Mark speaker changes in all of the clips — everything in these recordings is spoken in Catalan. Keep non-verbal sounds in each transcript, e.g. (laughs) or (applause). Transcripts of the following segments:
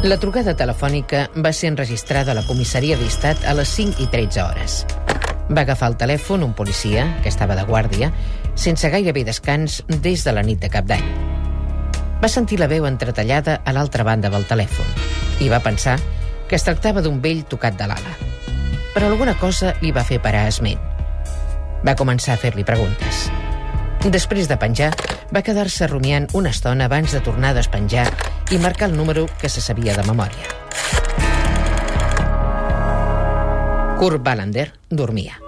Speaker 1: La trucada telefònica va ser enregistrada a la comissaria d'Estat a les 5 i 13 hores. Va agafar el telèfon un policia, que estava de guàrdia, sense gairebé descans des de la nit de cap d'any. Va sentir la veu entretallada a l'altra banda del telèfon i va pensar que es tractava d'un vell tocat de l'ala. Però alguna cosa li va fer parar esment. Va començar a fer-li preguntes. Després de penjar, va quedar-se rumiant una estona abans de tornar a despenjar i marcar el número que se sabia de memòria. Kurt Wallander dormia.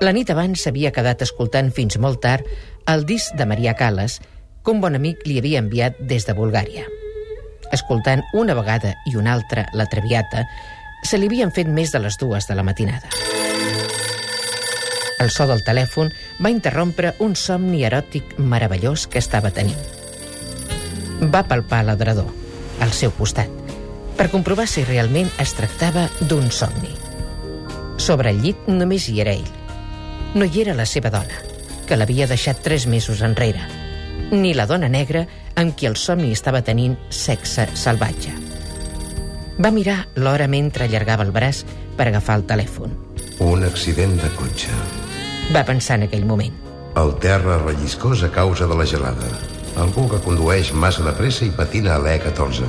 Speaker 1: La nit abans s'havia quedat escoltant fins molt tard el disc de Maria Callas que un bon amic li havia enviat des de Bulgària. Escoltant una vegada i una altra la Traviata, se li havien fet més de les dues de la matinada. El so del telèfon va interrompre un somni eròtic meravellós que estava tenint. Va palpar l'adredor, al seu costat, per comprovar si realment es tractava d'un somni. Sobre el llit només hi era ell. No hi era la seva dona, que l'havia deixat tres mesos enrere, ni la dona negra amb qui el somni estava tenint sexe salvatge. Va mirar l'hora mentre allargava el braç per agafar el telèfon.
Speaker 2: Un accident de cotxe.
Speaker 1: Va pensar en aquell moment.
Speaker 2: El terra relliscós a causa de la gelada. Algú que condueix massa de pressa i patina a l'E14.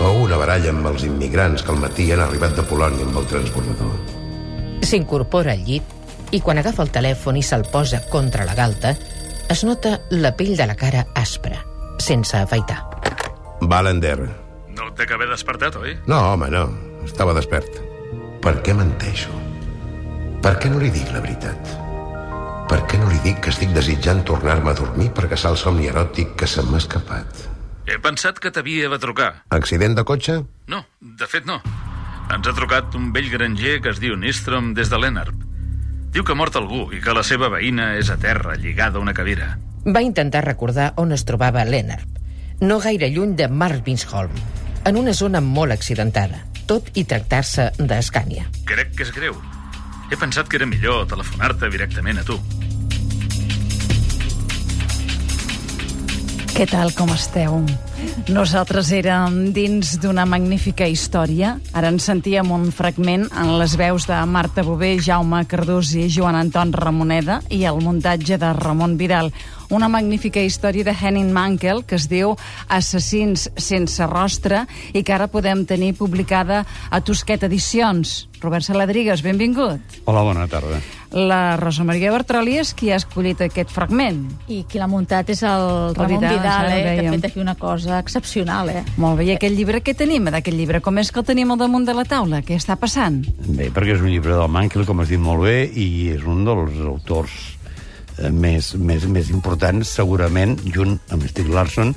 Speaker 2: O una baralla amb els immigrants que al matí han arribat de Polònia amb el transbordador.
Speaker 1: S'incorpora al llit i quan agafa el telèfon i se'l posa contra la galta, es nota la pell de la cara aspra, sense afaitar.
Speaker 2: Valander.
Speaker 3: No t'he haver despertat, oi?
Speaker 2: No, home, no. Estava despert. Per què menteixo? Per què no li dic la veritat? Per què no li dic que estic desitjant tornar-me a dormir per caçar el somni eròtic que se m'ha escapat?
Speaker 3: He pensat que t'havia de trucar.
Speaker 2: Accident de cotxe?
Speaker 3: No, de fet no. Ens ha trucat un vell granger que es diu Nistrom des de l'Enarp. Diu que ha mort algú i que la seva veïna és a terra, lligada a una cadira.
Speaker 1: Va intentar recordar on es trobava Lennart, no gaire lluny de Marvinsholm, en una zona molt accidentada, tot i tractar-se d'Escània.
Speaker 3: Crec que és greu. He pensat que era millor telefonar-te directament a tu.
Speaker 4: Què tal, com esteu? Nosaltres érem dins d'una magnífica història. Ara en sentíem un fragment en les veus de Marta Bové, Jaume Cardús i Joan Anton Ramoneda i el muntatge de Ramon Vidal. Una magnífica història de Henning Mankell que es diu Assassins sense rostre i que ara podem tenir publicada a Tusquet Edicions. Robert Saladrigues, benvingut.
Speaker 5: Hola, bona tarda.
Speaker 4: La Rosa Maria Bertroli és qui ha escollit aquest fragment.
Speaker 6: I qui l'ha muntat és el Ramon
Speaker 4: Vidal,
Speaker 6: Vidal, eh, que ha fet aquí una cosa excepcional, eh?
Speaker 4: Molt bé, i aquest llibre, què tenim d'aquest llibre? Com és que el tenim al damunt de la taula? Què està passant?
Speaker 5: Bé, perquè és un llibre del Mankel, com has dit molt bé, i és un dels autors eh, més, més, més importants, segurament, junt amb Stig Larsson,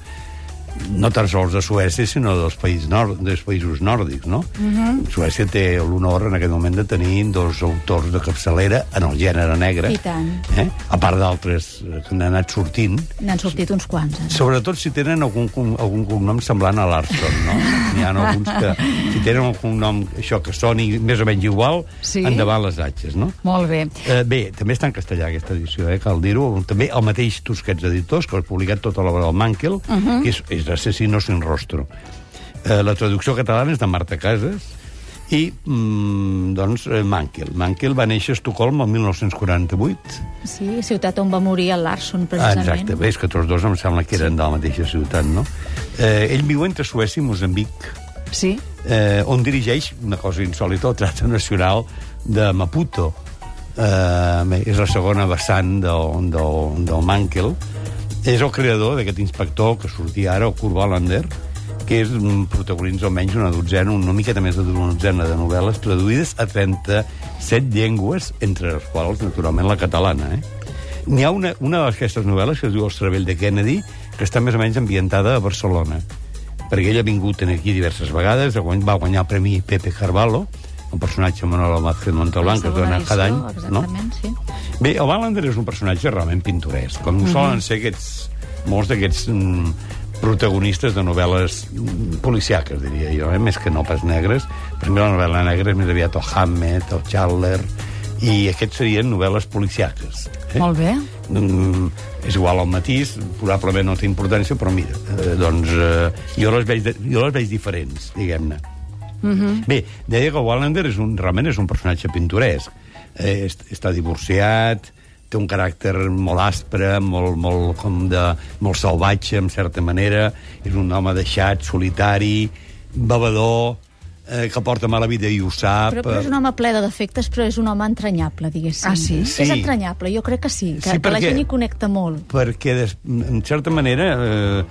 Speaker 5: no tan sols de Suècia, sinó dels, països nord, dels països nòrdics, no? Uh -huh. Suècia té l'honor en aquest moment de tenir dos autors de capçalera en el gènere negre.
Speaker 6: I tant.
Speaker 5: Eh? A part d'altres que han anat sortint.
Speaker 6: N'han sortit uns quants, eh?
Speaker 5: Sobretot si tenen algun, algun cognom semblant a Larson, no? N'hi ha alguns que, si tenen un cognom, això, que soni més o menys igual,
Speaker 4: Sí?
Speaker 5: endavant les atxes, no?
Speaker 4: Molt bé.
Speaker 5: Eh, bé, també està en castellà aquesta edició, eh, cal dir-ho. També el mateix Tusquets Editors, que ha publicat tota l'obra del Mankel, uh -huh. que és, és Asesino sin rostro. Eh, la traducció catalana és de Marta Casas, i, mm, doncs, eh, Mankel. Mankel va néixer a Estocolm el 1948.
Speaker 6: Sí, ciutat on va morir el Larson,
Speaker 5: Ah,
Speaker 6: precisament.
Speaker 5: exacte, bé, és que tots dos em sembla que eren de la mateixa ciutat, no? Eh, ell viu entre Suècia i Moçambic,
Speaker 4: Sí?
Speaker 5: eh, on dirigeix una cosa insòlita, el Tracte Nacional de Maputo. Eh, és la segona vessant del, del, del Mankel. És el creador d'aquest inspector que sortia ara, el Kurt Wallander, que és un protagonista almenys una dotzena, una miqueta més d'una dotzena de novel·les traduïdes a 37 llengües, entre les quals, naturalment, la catalana. Eh? N'hi ha una, una d'aquestes novel·les que es diu El cervell de Kennedy, que està més o menys ambientada a Barcelona perquè ell ha vingut aquí diverses vegades, va guanyar el Premi Pepe Carvalho, un personatge Manuel Vázquez Montauban, que es dona cada any. No?
Speaker 6: Exactament, sí.
Speaker 5: Bé, el Wallander és un personatge realment pintoresc, com mm -hmm. solen ser aquests, molts d'aquests mm, protagonistes de novel·les mm, policiaques, diria jo, eh? més que no pas negres. Per mi la novel·la negra és més aviat el Hamlet, el Chandler, i aquests serien novel·les policiaques. Eh?
Speaker 4: Molt bé.
Speaker 5: mm, és igual al matís, probablement no té importància, però mira, eh, doncs eh, jo, les veig, de- jo les veig diferents, diguem-ne. Mm -hmm. Bé, deia que Wallander és un, realment és un personatge pintoresc. Eh, est- està divorciat, té un caràcter molt aspre, molt, molt, com de, molt salvatge, en certa manera. És un home deixat, solitari, bevedor, eh, que porta mala vida i ho sap.
Speaker 6: Però, però és un home ple de defectes, però és un home entranyable, diguéssim.
Speaker 4: Ah, sí?
Speaker 5: Sí.
Speaker 6: És entranyable, jo crec que sí, que,
Speaker 5: Sí,
Speaker 6: que la
Speaker 5: perquè-
Speaker 6: gent hi connecta molt.
Speaker 5: perquè, des, en certa manera, eh,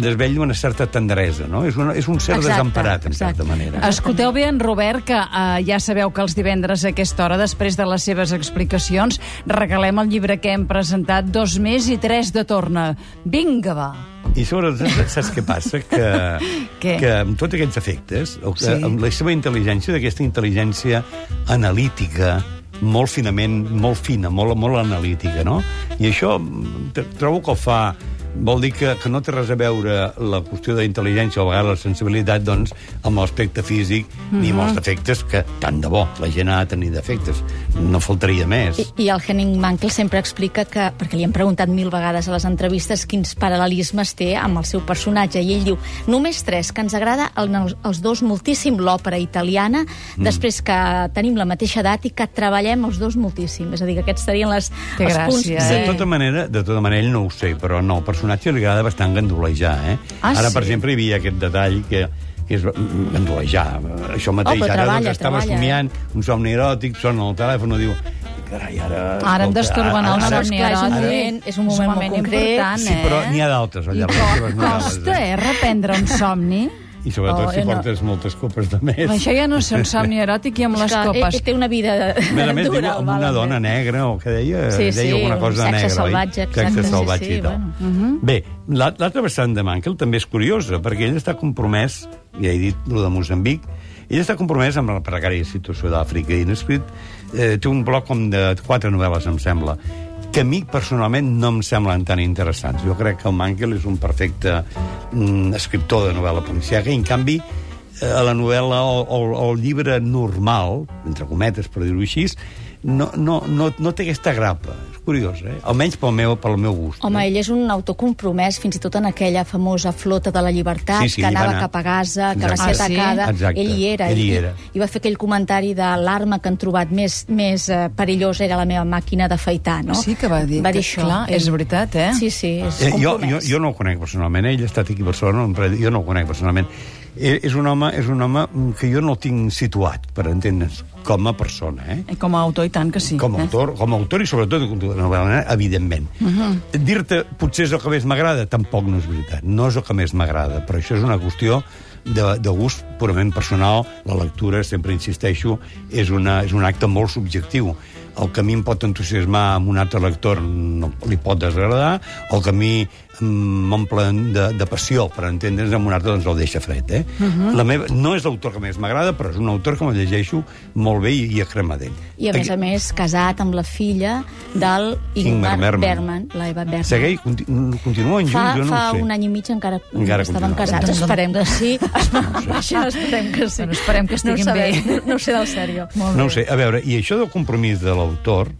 Speaker 5: desvetlla una certa tendresa, no? És, una, és un ser
Speaker 6: Exacte,
Speaker 5: desemparat, en
Speaker 6: exacte.
Speaker 5: certa manera.
Speaker 4: Escolteu bé en Robert, que eh, ja sabeu que els divendres a aquesta hora, després de les seves explicacions, regalem el llibre que hem presentat, Dos més i tres de torna. Vinga, va!
Speaker 5: I sobretot, saps què passa? Que, (laughs)
Speaker 4: Què?
Speaker 5: que amb tots aquests efectes, o que,
Speaker 4: Sí.
Speaker 5: amb la seva intel·ligència, d'aquesta intel·ligència analítica, molt finament, molt fina, molt, molt analítica, no? I això mm, trobo que ho fa vol dir que, que no té res a veure la qüestió de intel·ligència o a vegades la sensibilitat doncs, amb l'aspecte físic mm -hmm. ni amb els defectes, que tant de bo la gent ha de tenir defectes, no faltaria més.
Speaker 6: I, I el Henning Mankell sempre explica que, perquè li han preguntat mil vegades a les entrevistes quins paral·lelismes té amb el seu personatge, i ell diu, només tres, que ens agrada el, els dos moltíssim l'òpera italiana, mm. després que tenim la mateixa edat i que treballem els dos moltíssim. És a dir, que aquests serien les,
Speaker 4: Que
Speaker 6: els punts...
Speaker 4: gràcia,
Speaker 5: De
Speaker 4: eh?
Speaker 5: tota manera, de tota manera, ell no ho sé, però no, al personatge li agrada bastant gandolejar, eh?
Speaker 4: Ah,
Speaker 5: Ara,
Speaker 4: sí?
Speaker 5: per exemple, hi havia aquest detall que, que és gandolejar. Això mateix,
Speaker 6: Oh,
Speaker 5: ara
Speaker 6: treballa,
Speaker 5: doncs, estava
Speaker 6: treballa,
Speaker 5: somiant un somni eròtic, sona el telèfon i diu carai, ara...
Speaker 4: Ara em destorben el
Speaker 5: ara-
Speaker 4: somni
Speaker 6: Clar, és un
Speaker 4: eròtic.
Speaker 6: moment- és un moment molt concret.
Speaker 4: important,
Speaker 5: Sí,
Speaker 4: eh?
Speaker 5: però n'hi ha d'altres al
Speaker 4: I
Speaker 5: llarg de les
Speaker 4: co
Speaker 5: seves novel·les.
Speaker 4: costa, eh, reprendre un somni?
Speaker 5: I sobretot
Speaker 6: Oh,
Speaker 5: si
Speaker 6: eh, no.
Speaker 5: portes moltes copes de més.
Speaker 4: Això ja no és un somni eròtic i amb
Speaker 6: És
Speaker 4: les
Speaker 6: que
Speaker 4: copes.
Speaker 6: ell té una vida
Speaker 5: més a més, diu,
Speaker 6: dura,
Speaker 5: amb
Speaker 6: el
Speaker 5: una dona negra, o que deia,
Speaker 6: Sí, sí,
Speaker 5: deia alguna
Speaker 6: un
Speaker 5: cosa
Speaker 6: sexe
Speaker 5: negra,
Speaker 6: salvatge,
Speaker 5: oi?
Speaker 6: exacte,
Speaker 5: Sexe
Speaker 6: sí,
Speaker 5: salvatge
Speaker 6: sí,
Speaker 5: i tal.
Speaker 6: bueno.
Speaker 4: Mhm.
Speaker 5: Bé, la- l'altra vessant de Mankel també és curiosa, perquè ell està compromès, ja he dit lo de Mozambic, ell està compromès amb la precària situació d'Àfrica i n'ha escrit, eh, té un bloc com de quatre novel·les, em sembla, que a mi personalment no em semblen tan interessants. Jo crec que el Mankel és un perfecte mm, escriptor de novel·la policiaca i, en canvi, eh, a la novel·la o, o, o el llibre normal, entre cometes, per dir-ho així, no, no, no, no té aquesta grapa. Curiós, eh? Almenys pel meu, pel meu gust.
Speaker 6: Home,
Speaker 5: eh?
Speaker 6: ell és un autor compromès fins i tot en aquella famosa flota de la llibertat,
Speaker 5: Sí, sí,
Speaker 6: que anava cap a Gaza, que va ser
Speaker 4: Ah, sí?
Speaker 6: atacada.
Speaker 5: Exacte.
Speaker 6: Ell hi era.
Speaker 5: Ell hi
Speaker 6: i-
Speaker 5: era.
Speaker 6: I va fer aquell comentari de l'arma que han trobat més, més eh, perillosa era la meva màquina d'afaitar, no?
Speaker 4: Sí que va dir.
Speaker 6: Va
Speaker 4: que,
Speaker 6: dir això.
Speaker 4: Clar,
Speaker 6: Ell-
Speaker 4: és veritat, eh?
Speaker 6: Sí, sí, és
Speaker 5: Eh, jo, jo,
Speaker 6: compromès.
Speaker 5: jo no el conec personalment, ell ha estat aquí a Barcelona, però jo no el conec personalment. Eh, És un home, és un home que jo no el tinc situat, per entendre's, com a persona, eh?
Speaker 4: I Com a autor, i tant que sí.
Speaker 5: com a
Speaker 4: eh?
Speaker 5: autor, com a autor i sobretot de novel·la, evidentment. Uh -huh. Dir-te potser és el que més m'agrada, tampoc no és veritat. No és el que més m'agrada, però això és una qüestió de, de gust purament personal. La lectura, sempre insisteixo, és, una, és un acte molt subjectiu. El que a mi em pot entusiasmar amb un altre lector no li pot desagradar, o que a mi mm, m'omple de, de passió, per entendre's, amb un altre doncs el deixa fred. Eh? Uh -huh. la meva, no és l'autor que més m'agrada, però és un autor que me llegeixo molt bé i, i a crema d'ell.
Speaker 6: I a més a més, casat amb la filla del
Speaker 5: Ingmar
Speaker 6: Ingmar
Speaker 5: Bergman.
Speaker 6: Bergman, l'Eva Bergman.
Speaker 5: Segueix, conti continuen junts,
Speaker 6: Fa,
Speaker 5: jo no
Speaker 6: fa
Speaker 5: sé.
Speaker 6: un any i mig encara,
Speaker 5: Encara
Speaker 6: estaven casats.
Speaker 4: Doncs-
Speaker 6: Esperem que sí. (laughs) Això esperem que sí.
Speaker 4: Bueno, esperem que estiguin
Speaker 6: no
Speaker 4: bé.
Speaker 6: No ho sé del sèrio.
Speaker 4: Molt
Speaker 5: No
Speaker 4: bé.
Speaker 5: ho sé, a veure, i això del compromís de l'autor,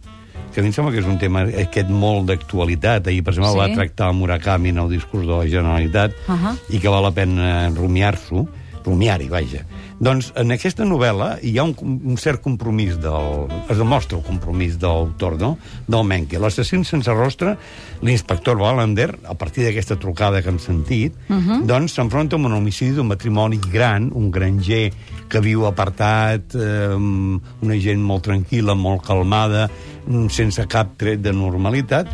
Speaker 5: que a mi em sembla que és un tema aquest molt d'actualitat. Ahir, per exemple,
Speaker 4: Sí.
Speaker 5: sí. va tractar el Murakami en el discurs de la Generalitat
Speaker 4: Uh -huh.
Speaker 5: i que val la pena rumiar-s'ho, rumiar-hi, vaja. Doncs en aquesta novel·la hi ha un, un cert compromís del... es demostra el compromís de l'autor, no?, del Menke. L'assassin sense rostre, l'inspector Wallander, a partir d'aquesta trucada que hem sentit, uh -huh. doncs s'enfronta amb un homicidi d'un matrimoni gran, un granger que viu apartat, eh, una gent molt tranquil·la, molt calmada, sense cap tret de normalitat,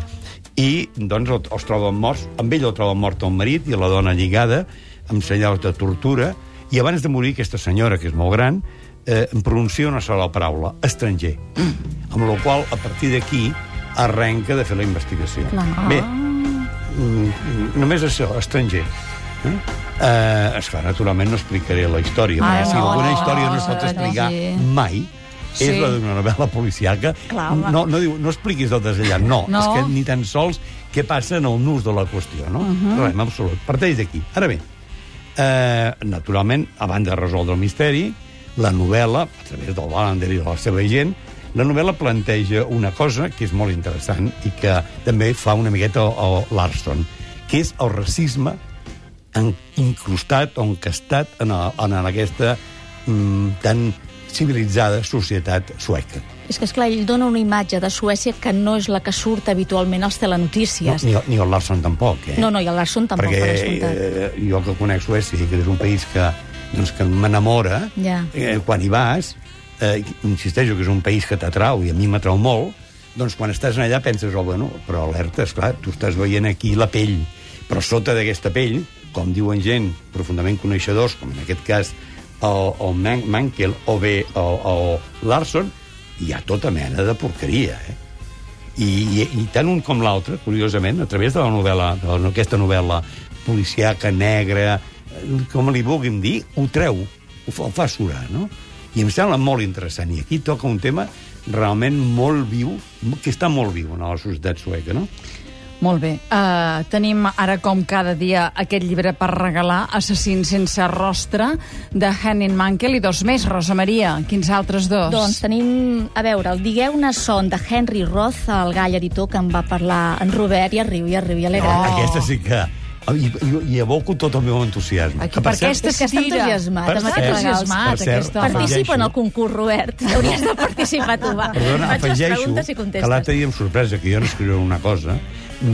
Speaker 5: i doncs el- els troben morts, amb ell el troben mort el marit i la dona lligada, amb senyals de tortura, i abans de morir aquesta senyora, que és molt gran, eh, em pronuncia una sola paraula, estranger. Mm. Amb la qual a partir d'aquí, arrenca de fer la investigació.
Speaker 6: Clar.
Speaker 5: Bé, mm, només això, estranger. Eh? Eh, esclar, naturalment no explicaré la història,
Speaker 4: Ah,
Speaker 5: perquè si
Speaker 4: no,
Speaker 5: alguna història no es pot explicar
Speaker 4: sí.
Speaker 5: mai,
Speaker 4: Sí.
Speaker 5: és la d'una novel·la policiaca.
Speaker 6: Clar,
Speaker 5: no, no, diu, no expliquis el desallant, no,
Speaker 4: No.
Speaker 5: és que ni tan sols què passa en el nus de la qüestió, no? Uh -huh. Res, en absolut. Parteix d'aquí. Ara bé, eh, naturalment, abans de resoldre el misteri, la novel·la, a través del Wallander i de la seva gent, La novel·la planteja una cosa que és molt interessant i que també fa una miqueta el, Larson, que és el racisme en, incrustat o encastat en, el, en aquesta mm, tan civilitzada societat sueca.
Speaker 6: És que, esclar, ell dona una imatge de Suècia que no és la que surt habitualment als
Speaker 5: No,
Speaker 6: telenotícies.
Speaker 5: ni, ni el Larson tampoc, eh?
Speaker 6: No, no, i el Larson tampoc,
Speaker 5: Perquè
Speaker 6: per descomptat.
Speaker 5: eh, jo que conec Suècia, que és un país que, doncs, que m'enamora,
Speaker 6: Ja.
Speaker 5: eh, quan hi vas, eh, insisteixo que és un país que t'atrau i a mi m'atrau molt, doncs quan estàs allà penses, oh, bueno, però alerta, esclar, tu estàs veient aquí la pell, però sota d'aquesta pell, com diuen gent profundament coneixedors, com en aquest cas el, el Man Mankel o bé el, el Larson, hi ha tota mena de porqueria, eh? I, i, i tant un com l'altre, curiosament, a través de la novel·la, de la, aquesta novel·la policiaca, negra, eh, com li vulguin dir, ho treu, ho fa, ho fa surar, no? I em sembla molt interessant. I aquí toca un tema realment molt viu, que està molt viu en la societat sueca, no?
Speaker 4: Molt bé. Uh, tenim ara, com cada dia, aquest llibre per regalar, Assassins sense rostre, de Henning Mankel, i dos més, Rosa Maria. Quins altres dos?
Speaker 6: Doncs tenim, a veure, el Digueu-ne son de Henry Roth, el gall editor que en va parlar en Robert, i arriu, i arriu, i alegra.
Speaker 5: Oh. Aquesta sí que... I, i, i aboco tot el meu entusiasme.
Speaker 4: Aquí,
Speaker 5: Que,
Speaker 4: per
Speaker 5: cert,
Speaker 4: aquesta
Speaker 6: És que està entusiasmat
Speaker 5: Per
Speaker 6: amb
Speaker 5: cert,
Speaker 4: entusiasmat,
Speaker 5: per cert.
Speaker 6: Participa en el concurs, Robert. Hauries de participar tu, va.
Speaker 5: Perdona,
Speaker 6: Faig
Speaker 5: afegeixo que l'altre dia, amb sorpresa, que jo no escriuré una cosa,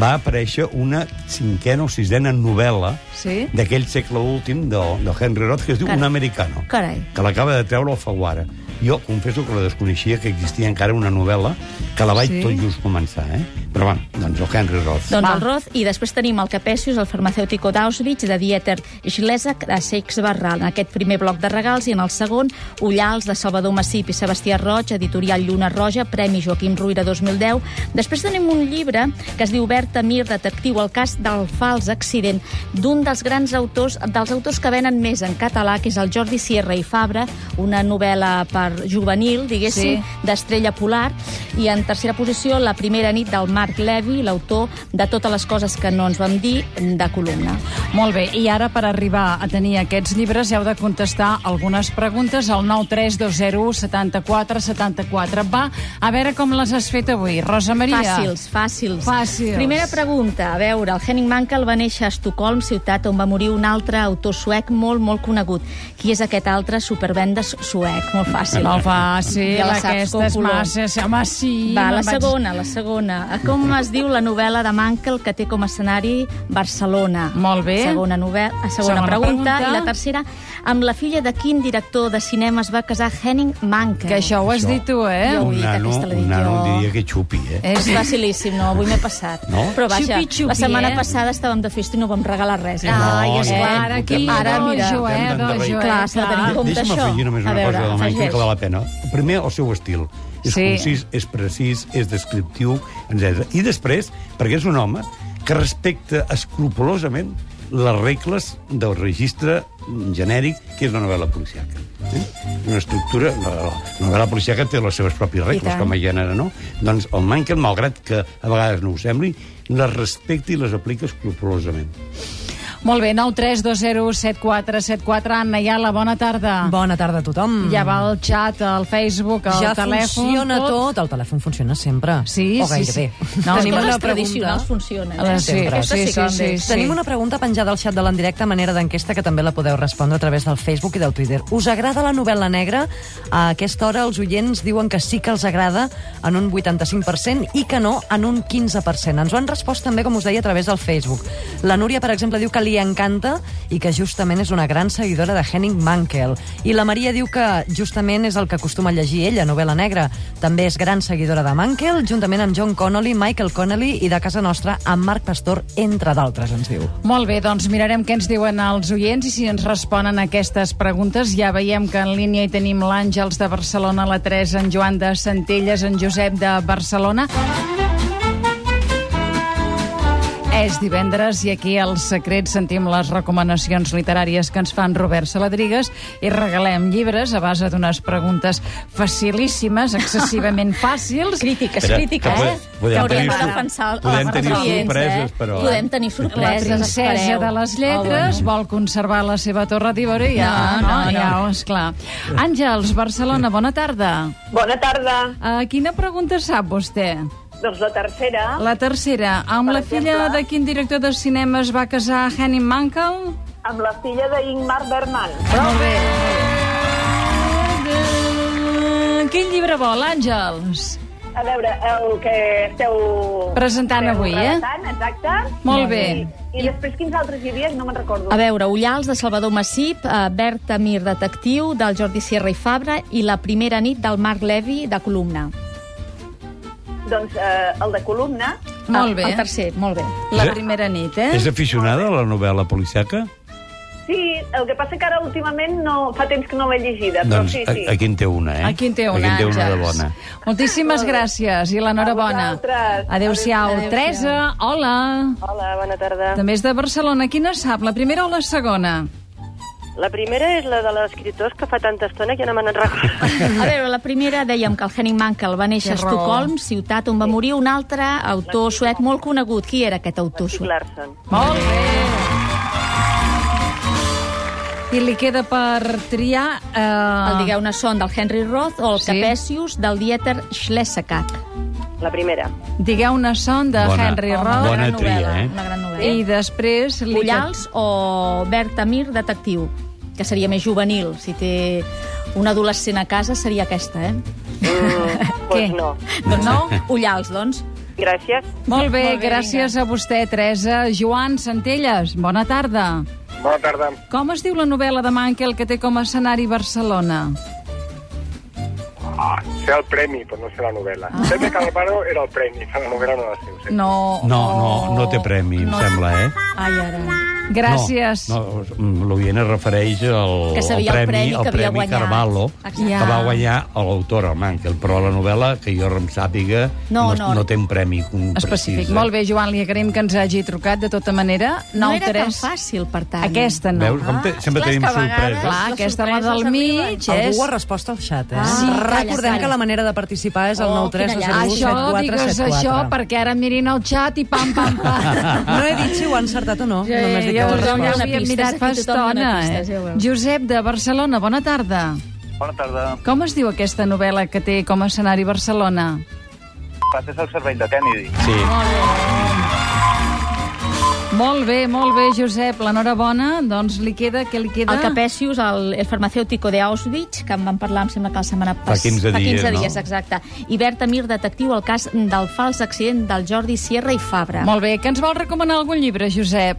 Speaker 5: va aparèixer una cinquena o sisena novel·la
Speaker 4: Sí?
Speaker 5: d'aquell segle últim del, del Henry Roth, que es diu
Speaker 6: Carai.
Speaker 5: Un americano,
Speaker 6: Carai.
Speaker 5: que l'acaba de treure el Faguara. Jo confesso que la desconeixia, que existia encara una novel·la, que la vaig
Speaker 4: Sí?
Speaker 5: tot just començar, eh? Però, bueno, doncs el Henry Roth.
Speaker 6: Doncs
Speaker 4: Va.
Speaker 6: el Roth, i després tenim el Capesius, el farmacèutico d'Auschwitz, de Dieter Schlesak, de Seix Barral, en aquest primer bloc de regals, i en el segon, Ullals, de Salvador Massip i Sebastià Roig, editorial Lluna Roja, Premi Joaquim Ruïra 2010. Després tenim un llibre que es diu Berta Mir, detectiu, el cas del fals accident, d'un dels grans autors, dels autors que venen més en català, que és el Jordi Sierra i Fabra, una novel·la per juvenil, diguéssim,
Speaker 4: Sí.
Speaker 6: d'Estrella Polar, i en tercera posició, La primera nit del Marc Levy, l'autor de totes les coses que no ens vam dir, de columna.
Speaker 4: Molt bé, i ara per arribar a tenir aquests llibres heu de contestar algunes preguntes al 93201 74 74. Va, a veure com les has fet avui. Rosa Maria.
Speaker 6: Fàcils, fàcils.
Speaker 4: Fàcils.
Speaker 6: Primera pregunta. A veure, el Henning Mankell va néixer a Estocolm, ciutat on va morir un altre autor suec molt, molt conegut. Qui és aquest altre supervendes suec? Molt fàcil.
Speaker 4: Molt fàcil,
Speaker 6: Ja la saps,
Speaker 4: aquesta és
Speaker 6: Còpolo.
Speaker 4: massa... Home, sí.
Speaker 6: Va, la
Speaker 4: vaig-
Speaker 6: segona, la segona. Com es diu la novel·la de Mankel que té com a escenari Barcelona?
Speaker 4: Molt bé.
Speaker 6: Segona, novel·la, segona,
Speaker 4: Segona
Speaker 6: pregunta.
Speaker 4: pregunta.
Speaker 6: I la tercera, amb la filla de quin director de cinema es va casar Henning Mankell?
Speaker 4: Que això ho has
Speaker 5: Això.
Speaker 4: dit tu, eh?
Speaker 6: Jo ho
Speaker 5: Un
Speaker 6: dit,
Speaker 5: nano,
Speaker 6: aquesta l'he
Speaker 5: un nano
Speaker 6: jo.
Speaker 5: diria que xupi, eh?
Speaker 6: És facilíssim, no, avui m'he passat.
Speaker 5: No?
Speaker 6: Però vaja,
Speaker 4: Xupi, xupi,
Speaker 6: la setmana
Speaker 4: eh?
Speaker 6: passada estàvem de festa i no vam regalar res. Eh?
Speaker 5: No,
Speaker 6: Ai, és
Speaker 5: no,
Speaker 6: clar,
Speaker 5: no,
Speaker 6: ara
Speaker 5: no,
Speaker 6: aquí...
Speaker 5: no,
Speaker 6: Ara,
Speaker 5: no,
Speaker 6: mira...
Speaker 5: no,
Speaker 4: Joel,
Speaker 5: no,
Speaker 4: no, Joel,
Speaker 6: Clar, s'ha de tenir en compte
Speaker 5: Deixa'm
Speaker 6: això.
Speaker 5: afegir només una cosa del Michael
Speaker 6: afegeix.
Speaker 5: que val la pena. Primer, el seu estil. És
Speaker 4: Sí.
Speaker 5: concís, és precís, és descriptiu, etc. I després, perquè és un home que respecta escrupolosament les regles del registre genèric que és la novel·la policiaca. Eh? Una estructura... La, la novel·la policiaca té les seves pròpies regles com a gènere, no? Doncs el Mankel, malgrat que a vegades no ho sembli, les respecta i les aplica escrupolosament.
Speaker 4: Molt bé, 932017474. Anna Iala, bona tarda.
Speaker 7: Bona tarda a tothom.
Speaker 4: Ja va el xat, el Facebook, el
Speaker 7: ja
Speaker 4: telèfon...
Speaker 7: funciona tot. el telèfon funciona sempre.
Speaker 4: Sí,
Speaker 7: o
Speaker 4: sí,
Speaker 7: gairebé.
Speaker 4: sí. No,
Speaker 6: Les
Speaker 7: Tenim una pregunta.
Speaker 6: funcionen.
Speaker 4: Eh, sí,
Speaker 6: Aquestes
Speaker 4: sí, sí, sí,
Speaker 6: bé.
Speaker 4: sí.
Speaker 7: Tenim una pregunta penjada al xat de l'endirecte a manera d'enquesta que també la podeu respondre a través del Facebook i del Twitter. Us agrada la novel·la negra? A aquesta hora els oients diuen que sí que els agrada en un 85% i que no en un 15%. Ens ho han respost també, com us deia, a través del Facebook. La Núria, per exemple, diu que li encanta i que justament és una gran seguidora de Henning Mankell. I la Maria diu que justament és el que acostuma a llegir ella, novel·la negra. També és gran seguidora de Mankell, juntament amb John Connolly, Michael Connolly i de casa nostra amb Marc Pastor, entre d'altres, ens diu.
Speaker 4: Molt bé, doncs mirarem què ens diuen els oients i si ens responen a aquestes preguntes. Ja veiem que en línia hi tenim l'Àngels de Barcelona, la Teresa, en Joan de Centelles, en Josep de Barcelona. És divendres i aquí al Secret sentim les recomanacions literàries que ens fan Robert Saladrigues i regalem llibres a base d'unes preguntes facilíssimes, (laughs) excessivament fàcils.
Speaker 6: Crítiques,
Speaker 5: Espera,
Speaker 6: crítiques,
Speaker 5: que
Speaker 6: eh?
Speaker 5: pod- podem
Speaker 6: Que
Speaker 5: tenir
Speaker 6: de defensar
Speaker 5: podem tenir sorpreses,
Speaker 6: eh?
Speaker 5: però, eh?
Speaker 6: Podem tenir
Speaker 4: La
Speaker 6: sorpreses,
Speaker 4: princesa
Speaker 6: espereu.
Speaker 4: de les lletres
Speaker 6: Oh,
Speaker 4: vol conservar la seva torre d'Ivori i ja,
Speaker 6: No, no, no.
Speaker 4: ja, esclar. Àngels, Barcelona, bona tarda.
Speaker 8: Bona tarda.
Speaker 4: Uh, quina pregunta sap vostè?
Speaker 8: Doncs la tercera,
Speaker 4: La tercera, amb
Speaker 8: Per
Speaker 4: la filla
Speaker 8: exemple?
Speaker 4: de quin director de cinema es va casar Henning Mankell?
Speaker 8: amb la filla d'Ingmar Bergman.
Speaker 4: Molt bé. Eh, Quin llibre vol, Àngels?
Speaker 8: A veure, el que esteu...
Speaker 4: Presentant
Speaker 8: esteu
Speaker 4: avui, eh?
Speaker 8: relatant, Exacte.
Speaker 4: Molt bé.
Speaker 8: I, I després quins altres hi havia? No me'n recordo.
Speaker 6: A veure, Ullals, de Salvador Massip, eh, Berta Mir, detectiu, del Jordi Sierra i Fabra, i La primera nit, del Marc Levi, de columna.
Speaker 8: Doncs eh, el de columna,
Speaker 4: Molt
Speaker 6: El,
Speaker 4: bé.
Speaker 6: el tercer, molt bé.
Speaker 4: La
Speaker 5: Sí.
Speaker 4: primera nit, eh?
Speaker 5: És aficionada a la novel·la policiaca?
Speaker 8: sí, el que passa que ara últimament no, fa temps que no l'he llegida, però
Speaker 5: doncs
Speaker 8: sí, sí.
Speaker 5: a- aquí en té una, eh?
Speaker 4: Aquí en té una,
Speaker 5: Aquí en té una de
Speaker 4: Àngels.
Speaker 5: bona.
Speaker 4: Moltíssimes gràcies i l'enhorabona.
Speaker 8: A vosaltres.
Speaker 4: Adéu-siau.
Speaker 6: Adéu-siau.
Speaker 4: Teresa, hola.
Speaker 9: Hola, bona tarda.
Speaker 4: També és de Barcelona. Quina sap, la primera o la segona?
Speaker 9: La primera és la de l'escriptors que fa tanta estona que ja no me n'en recordo. (laughs)
Speaker 6: A veure, la primera dèiem que el Henning Mankell va néixer a. Estocolm, ciutat on va morir un altre autor suec molt conegut. Qui era aquest autor suec?
Speaker 9: Larsson.
Speaker 4: Molt bé. I li queda per triar... Eh...
Speaker 6: El Digueu-ne son del Henry Roth o el
Speaker 4: Sí.
Speaker 6: Capesius del Dieter Schlesakak.
Speaker 9: La primera.
Speaker 4: Digueu-ne son de
Speaker 5: Bona-
Speaker 4: Henry
Speaker 5: Bona
Speaker 4: Roth.
Speaker 6: gran
Speaker 5: tria,
Speaker 6: novel·la,
Speaker 5: eh?
Speaker 6: Una gran novel·la.
Speaker 4: I després... Li
Speaker 6: Ullals o Berta Mir, detectiu, que seria més juvenil. Si té un adolescent a casa seria aquesta, eh?
Speaker 9: Mm, (laughs) pues no.
Speaker 6: Doncs no? Ullals, doncs.
Speaker 9: Gràcies.
Speaker 4: Molt bé,
Speaker 6: Molt bé,
Speaker 4: gràcies a vostè, Teresa. Joan Centelles, bona tarda.
Speaker 10: Bona tarda.
Speaker 4: Com es diu la novel·la de Mankel que té com a escenari Barcelona?
Speaker 10: Sé el premi, però no sé la novel·la. Ah. Sé que Calvaro era el premi, la novel·la no la sé.
Speaker 4: No,
Speaker 5: No, no, no té premi, em
Speaker 4: no.
Speaker 5: sembla, eh?
Speaker 6: Ai, ara.
Speaker 4: Gràcies.
Speaker 5: No, no l'Oient es refereix al,
Speaker 6: Que sabia
Speaker 5: al
Speaker 6: el
Speaker 5: premi,
Speaker 6: premi que
Speaker 5: al
Speaker 6: havia
Speaker 5: premi
Speaker 6: guanyat.
Speaker 5: Carvalho,
Speaker 6: Exacte.
Speaker 5: que va guanyar l'autor, el Mankel, però la novel·la, que jo em sàpiga,
Speaker 6: No,
Speaker 5: no,
Speaker 6: no.
Speaker 5: no té un premi un
Speaker 4: Específic.
Speaker 5: precís, eh?
Speaker 4: Molt bé, Joan, li agraïm que ens hagi trucat de tota manera.
Speaker 6: No era
Speaker 4: 9
Speaker 6: tan
Speaker 4: 3.
Speaker 6: fàcil, per tant.
Speaker 4: Aquesta no.
Speaker 5: Veus? Com te, sempre
Speaker 6: clar, és
Speaker 5: tenim sorpreses.
Speaker 4: Clar, aquesta la del mig és...
Speaker 7: Algú ha respost al xat, eh?
Speaker 6: Ah, sí,
Speaker 7: Recordem
Speaker 6: calla,
Speaker 7: que la manera de participar és el
Speaker 6: Oh,
Speaker 7: 9 3
Speaker 6: quina
Speaker 7: 0
Speaker 4: Això,
Speaker 7: 7 4
Speaker 4: digues
Speaker 7: 7 4.
Speaker 4: això, perquè ara mirin el xat i pam, pam, pam. (laughs)
Speaker 7: No he dit si ho ha encertat o no, només dic
Speaker 4: ja tothom ja mirat fa estona, eh? Josep, de Barcelona, bona tarda.
Speaker 10: Bona tarda.
Speaker 4: Com es diu aquesta novel·la que té com a escenari Barcelona?
Speaker 10: Passes al servei de Kennedy.
Speaker 5: Sí.
Speaker 4: Molt bé, molt bé, Josep. L'enhorabona, doncs li queda, què li queda?
Speaker 6: El Capesius, el, el farmacèutico de Auschwitz, que en vam parlar, em sembla que la setmana
Speaker 5: Fa
Speaker 6: passada.
Speaker 5: 15
Speaker 6: Fa 15
Speaker 5: dies, no?
Speaker 6: dies, exacte. I Berta Mir, detectiu, el cas del fals accident del Jordi Sierra i Fabra.
Speaker 4: Molt bé, que ens vol recomanar algun llibre, Josep?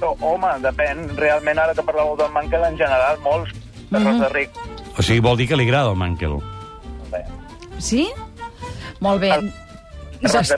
Speaker 10: No, home, depèn. Realment, ara que parlàveu del Mankel, en general, molts de
Speaker 4: Mhm.
Speaker 10: Rosa Ric.
Speaker 5: O sigui, vol dir que li agrada el Mankel.
Speaker 10: Bé.
Speaker 4: Sí? Molt bé.
Speaker 7: Es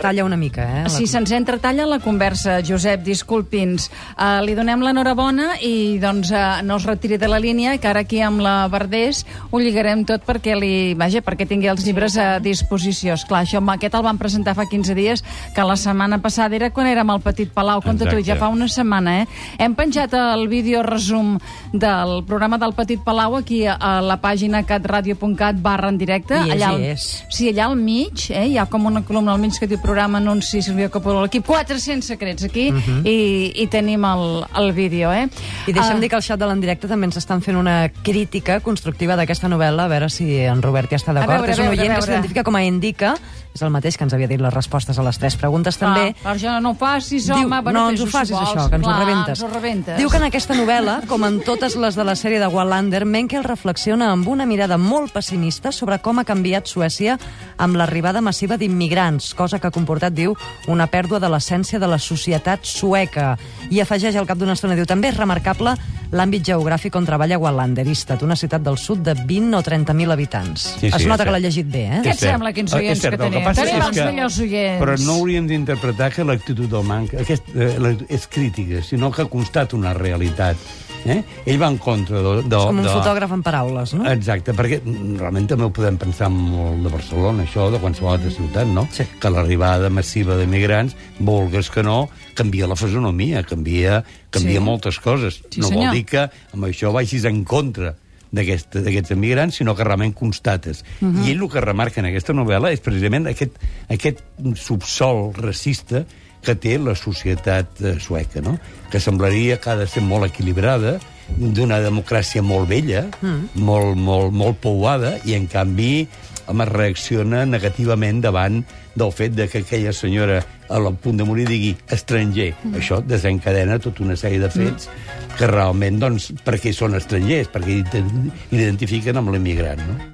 Speaker 7: talla una mica, eh?
Speaker 4: Si se'ns entretalla la conversa, Josep, disculpi'ns. Uh, li donem l'enhorabona i doncs uh, no es retiri de la línia, que ara aquí amb la Verdés ho lligarem tot perquè li, vaja, perquè tingui els llibres a disposició. Esclar, això, aquest el van presentar fa 15 dies, que la setmana passada era quan érem al Petit Palau, compte tu, ja fa una setmana, eh? Hem penjat el vídeo resum del programa del Petit Palau aquí a, la pàgina catradio.cat barra en directe.
Speaker 7: I és,
Speaker 4: allà,
Speaker 7: i
Speaker 4: al-
Speaker 7: és.
Speaker 4: Sí, allà al mig, eh, hi ha com una columna al mig que diu programa anunci Silvia Coppola, l'equip 400 secrets aquí, i, i tenim el, el vídeo, eh?
Speaker 7: I deixa'm
Speaker 4: Ah,
Speaker 7: dir que al xat de l'endirecte també ens estan fent una crítica constructiva d'aquesta novel·la, a veure si en Robert hi està d'acord. És un oient que s'identifica com a Indica, és el mateix que ens havia dit les respostes a les tres preguntes també.
Speaker 4: Ah, Arjona, no ho facis, home.
Speaker 7: Diu,
Speaker 4: bueno,
Speaker 7: no ens ho facis,
Speaker 4: vols.
Speaker 7: això, que ens
Speaker 4: Clar,
Speaker 7: ho rebentes.
Speaker 4: Ens ho rebentes.
Speaker 7: Diu que en aquesta novel·la, com en totes les de la sèrie de Wallander, Menkel reflexiona amb una mirada molt pessimista sobre com ha canviat Suècia amb l'arribada massiva d'immigrants, cosa que ha comportat, diu, una pèrdua de l'essència de la societat sueca. I afegeix al cap d'una estona, diu, també és remarcable l'àmbit geogràfic on treballa Wallander, Istad, una ciutat del sud de 20 o 30.000 habitants.
Speaker 5: Sí, sí,
Speaker 7: es nota que l'ha llegit bé, eh?
Speaker 4: Què et sembla, quins
Speaker 5: Eh,
Speaker 4: oients
Speaker 5: cert,
Speaker 4: que tenim?
Speaker 5: passa
Speaker 4: Tenim els
Speaker 5: que-
Speaker 4: millors oients.
Speaker 5: Però no hauríem d'interpretar que l'actitud del Mankel aquest, eh, és crítica, sinó que ha constat una realitat. Eh? Ell va en contra de... de
Speaker 7: És com un
Speaker 5: de...
Speaker 7: fotògraf en paraules, no?
Speaker 5: Exacte, perquè realment també ho podem pensar molt de Barcelona, això, de qualsevol altra ciutat, no?
Speaker 7: Sí.
Speaker 5: Que l'arribada massiva de migrants, vulgues que no, canvia la fisonomia, canvia, canvia
Speaker 4: Sí.
Speaker 5: moltes coses.
Speaker 4: Sí,
Speaker 5: no
Speaker 4: senyor.
Speaker 5: vol dir que amb això vagis en contra d'aquest- d'aquests emigrants, sinó que realment constates. Uh
Speaker 4: Mhm.
Speaker 5: -huh. I ell el que remarca en aquesta novel·la és precisament aquest, aquest subsol racista que té la societat eh, sueca, no? que semblaria que ha de ser molt equilibrada, d'una democràcia molt vella, mm. molt, molt, molt pouada, i en canvi home, reacciona negativament davant del fet de que aquella senyora a la punt de morir digui estranger. Mm. Això desencadena tota una sèrie de fets mm. que realment, doncs, perquè són estrangers, perquè ident- identifiquen amb l'immigrant, no?